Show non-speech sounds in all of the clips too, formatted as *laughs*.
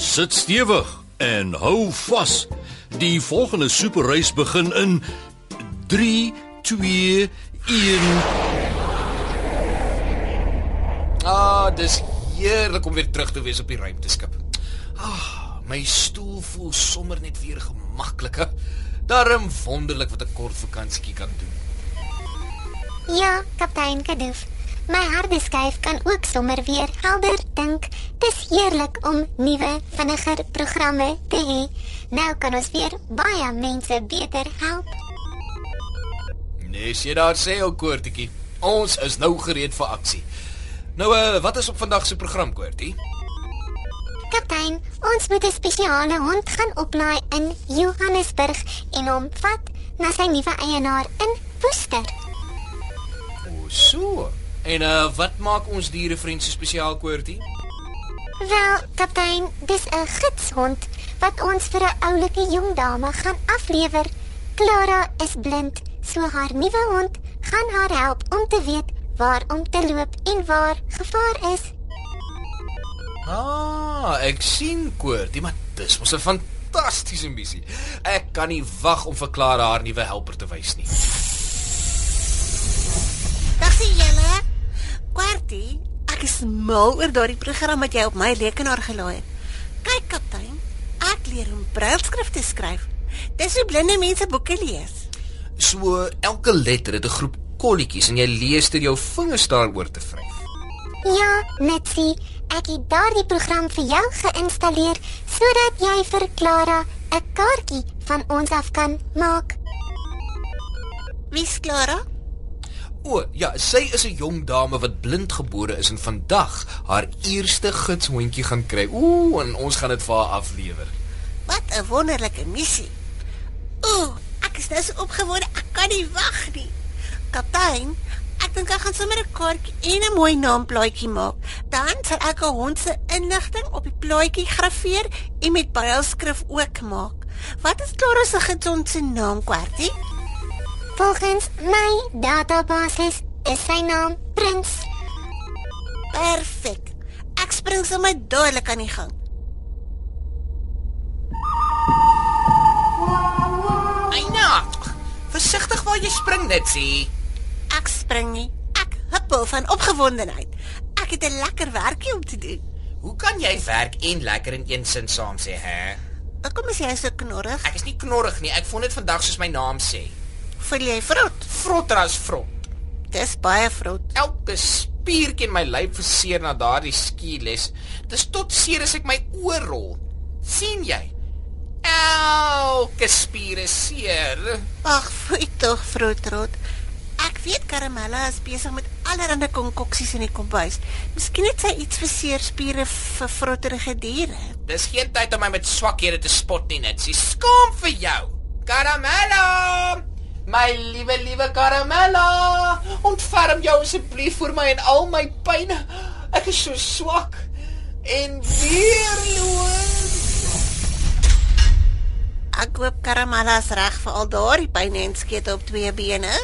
Sit stewig en hou vas. Die volgende superreis begin in 3 2 1 Ah, dis heerlik om weer terug te wees op die ruimteskip. Ah, my stoel voel sommer net weer gemakliker. Daarom wonderlik wat 'n kort vakansie kan doen. Ja, kaptein Kadoof. My harde skyf kan ook sommer weer helder dink. Dis heerlik om nuwe, vinniger programme te hê. Nou kan ons weer baie mense beter help. Nee, jy daar sê ou koortjie. Ons is nou gereed vir aksie. Nou uh, wat is op vandag se program koortjie? Kaptein, ons moet 'n spesiale hond gaan oplaai in Johannesburg en hom vat na sy nuwe eienaar in Woester. O, so. En uh wat maak ons dierevriend so spesiaal koortjie? Wel, kaptein, dis 'n gidshond wat ons vir 'n oulike jong dame gaan aflewer. Clara is blind, so haar nuwe hond gaan haar help om te weet waar om te loop en waar gevaar is. Ah, ek sien koortjie, maar dis mos 'n fantastiese missie. Ek kan nie wag om vir Clara haar nuwe helper te wys nie. Dag sien julle. Kwartie, ek is mal oor daardie program wat jy op my rekenaar gelaai het. Kyk kaptein, ek leer om brailskrif te skryf. Dis hoe blinde mense boeke lees. So elke letter het 'n groep kolletjies en jy lees deur jou vingers daaroor te vryf. Ja, Netsie, ek het daardie program vir jou geïnstalleer sodat jy vir Clara 'n kaartjie van ons af kan maak. Wie's Clara? O, ja, sy is 'n jong dame wat blind gebore is en vandag haar eerste gidshondjie gaan kry. Ooh, en ons gaan dit vir haar aflewer. Wat 'n wonderlike missie. Ooh, ek is nou so opgewonde, ek kan nie wag nie. Kaptein, ek dink ek gaan sommer 'n kaartjie en 'n mooi naamplaatjie maak. Dan sal ek 'n hond se inligting op die plaatjie graweer en met brailskrif ook maak. Wat is Clara se gidshond se naam, Kwartie? Volgens my database is sy naam Prins. Perfek. Ek spring sommer dadelik aan die gang. Eina, versigtig waar jy spring net, sê. Ek spring nie. Ek huppel van opgewondenheid. Ek het 'n lekker werkie om te doen. Hoe kan jy werk en lekker in een sin saam sê, hè? Hoekom is jy so knorrig? Ek is nie knorrig nie. Ek vond dit vandag soos my naam sê. Voel jy vrot? Vrotter as vrot. Dis baie vrot. Elke spiertjie in my lyf verseer na daardie skieles. Dis tot seer as ek my oor rol. sien jy? Elke spier is seer. Ag, foei tog, vrotrot. Ek weet Karamella is besig met allerlei konkoksies in die kombuis. Miskien het sy iets vir seerspiere vir vrotterige diere. Dis geen tyd om my met swakhede te spot nie, net. Sy skaam vir jou. Karamella! My liewe liewe Karamella, ontferm jou asseblief vir my en al my pyn. Ek is so swak en weerloos. Ek hoop Karamella is reg vir al daardie pyne en skete op twee bene.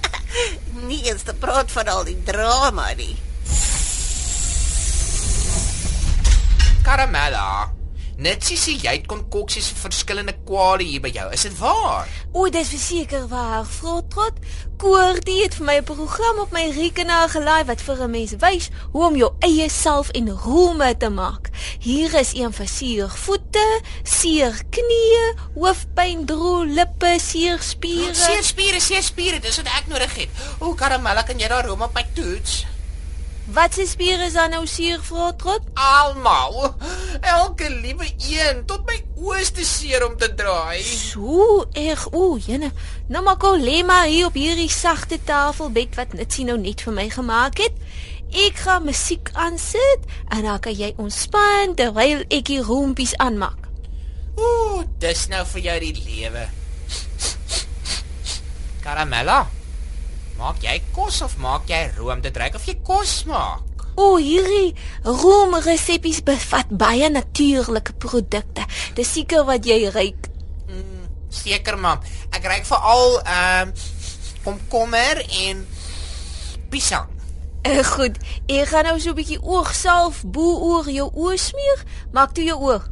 *laughs* nie eens te praat van al die drama nie. Karamella, net sies jy het konkoksies vir verskillende kwale hier by jou. Is dit waar? O, dis verseker waar. Vrotrot, Koortie het vir my 'n program op my rekenaar gelaai wat vir 'n mens wys hoe om jou eie self en rome te maak. Hier is een vir seer voete, seer knieë, hoofpyn, droë lippe, seer spiere. Seer spiere, seer spiere, dis wat ek nodig het. O, Karamella, kan jy daar rom op my toets? Wat se spiere is dan nou seer, Vrotrot? Almal. Elke liewe een tot my oë is te seer om te draai. So erg. O, jene. Nou maar gou lê maar hier op hierdie sagte tafelbed wat Nitsie nou net vir my gemaak het. Ek gaan musiek aansit en dan kan jy ontspan terwyl ek die roompies aanmaak. Ooh, dis nou vir jou die lewe. Karamella. Maak jy kos of maak jy room? Dit reik of jy kos maak. O, hierdie roomresepies bevat baie natuurlike produkte. Dis seker wat jy ruik. Seker maar. Ek reik veral ehm um, komkommer en piesang. Uh, goed, ek gaan nou so 'n bietjie oogsalf bo oor jou oë smeer. Maak toe jou oog.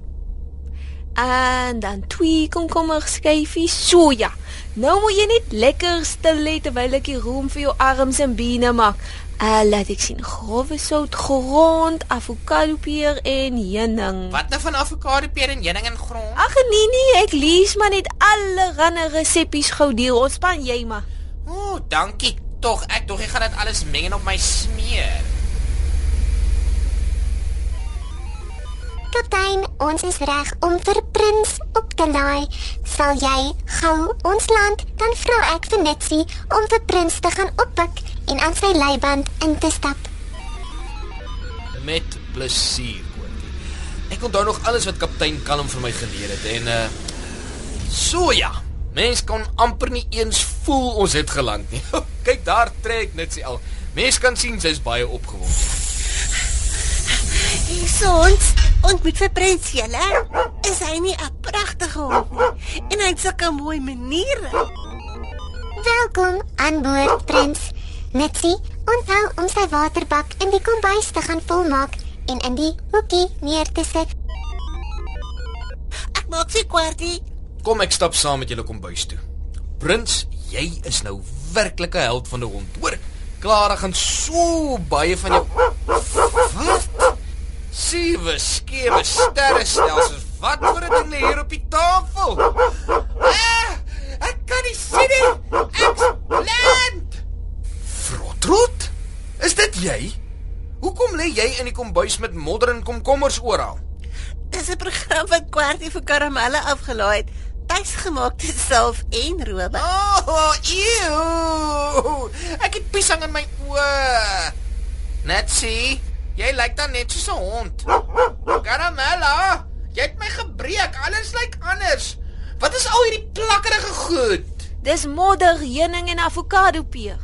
En dan twee komkommer skyfies. So ja. Nou moet jy net lekker stil lê terwyl ek die room vir jou arms en bene maak. Uh, laat ek sien. Grove sout, grond, avokado peer en heuning. Wat nou van avokado peer en heuning en grond? Ag nee nee, ek lees maar net allerlei resepies gou deel. Ontspan jy maar. Ooh, dankie tog. Ek tog ek gaan dit alles meng en op my smeer. Kaptein, ons is reg om vir prins op te laai. Sal jy gou ons land dan vra ek vir Netsie om vir prins te gaan oppik en aan sy leiband in te stap. Met plesier, Koortjie. Ek onthou nog alles wat kaptein Kalm vir my geleer het en uh so ja. Mens kon amper nie eens voel ons het geland nie. *laughs* Kyk daar trek net sy al. Mens kan sien sy's baie opgewonde. Hier ons ontmoet vir prins julle. Is hy nie 'n pragtige hond nie? En hy het sulke mooi maniere. Welkom aan boord, prins. Netsie, onthou om sy waterbak in die kombuis te gaan volmaak en in die hoekie neer te sit. Ek maak sy kwartie. Kom ek stap saam met julle kombuis toe. Prins, jy is nou werklik 'n held van 'n hond. Hoor, Klara gaan so baie van jou Wat? Sewe skewe sterrestelsels. Wat voor 'n ding lê hier op die tafel? Ah, ek kan nie sien nie. Ek's blind. Frotrot? Is dit jy? Hoekom lê jy in die kombuis met modder en komkommers oral? Dis 'n program wat kwartie vir karamelle afgelaai het. Tuisgemaakte salf en robe. Oh, ew. Ek het piesang in my oë. Net sien, jy lyk dan net soos 'n hond. Karamella, jy het my gebreek. Alles lyk anders. Wat is al hierdie plakkerige goed? Dis modder, heuning en avokado peer.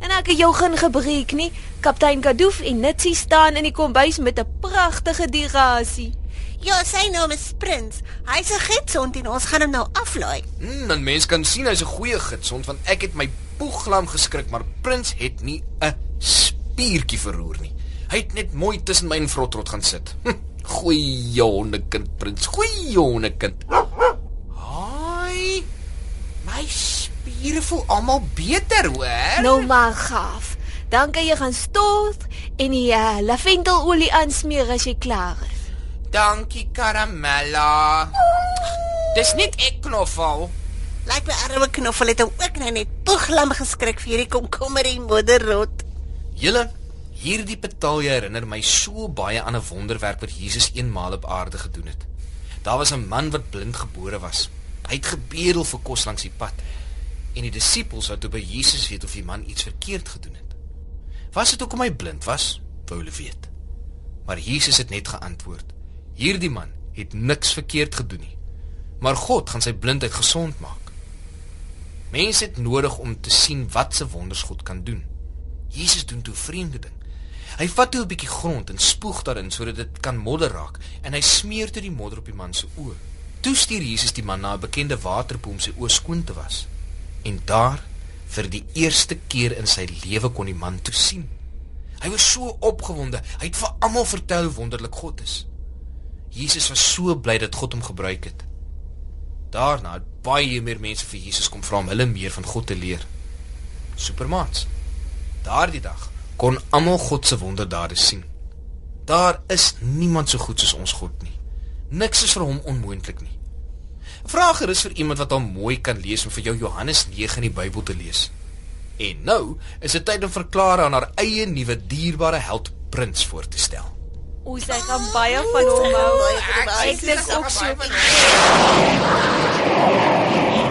En ek het jou geen gebreek nie. Kaptein Kadoof en Nitsie staan in die kombuis met 'n pragtige dirasie. Ja, sy naam is Prins. Hy's 'n gidshond en ons gaan hom nou aflaai. Hmm, en mens kan sien hy's 'n goeie gidshond want ek het my poeglam geskrik, maar Prins het nie 'n spiertjie verroer nie. Hy het net mooi tussen my en Frotrot gaan sit. Hm, goeie hondekind, Prins. Goeie hondekind. Haai. My spiere voel almal beter, hoor. Nou maar gaaf. Dan kan jy gaan stort en die uh, lavendelolie aansmeer as jy klaar is. Dankie, Karamella. Dis net ek knoffel. Lyk my arme knoffel het hom ook nou net poeglam geskrik vir hierdie komkommer en modderrot. Julle, hierdie betalje herinner my so baie aan 'n wonderwerk wat Jesus eenmaal op aarde gedoen het. Daar was 'n man wat blind gebore was. Hy het gebedel vir kos langs die pad. En die disippels wou toe by Jesus weet of die man iets verkeerd gedoen het. Was dit hoekom hy blind was? Wou hulle weet. Maar Jesus het net geantwoord: Hierdie man het niks verkeerd gedoen nie. Maar God gaan sy blindheid gesond maak. Mense het nodig om te sien wat se wonders God kan doen. Jesus doen toe vreemde ding. Hy vat toe 'n bietjie grond en spoeg daarin sodat dit kan modder raak en hy smeer toe die modder op die man se oë. Toe stuur Jesus die man na 'n bekende waterpoel om sy oë skoon te was. En daar, vir die eerste keer in sy lewe kon die man toe sien. Hy was so opgewonde. Hy het vir almal vertel hoe wonderlik God is. Jesus was so bly dat God hom gebruik het. Daarna het baie meer mense vir Jesus kom vra om hulle meer van God te leer. Supermaats. Daardie dag kon almal God se wonderdade sien. Daar is niemand so goed soos ons God nie. Niks is vir hom onmoontlik nie. Vra gerus vir iemand wat hom mooi kan lees om vir jou Johannes 9 in die Bybel te lees. En nou is dit tyd om verklaar aan haar eie nuwe dierbare held prins voor te stel. O, sy gaan baie van hom hou. Van hom. Ek dink ook so. Ek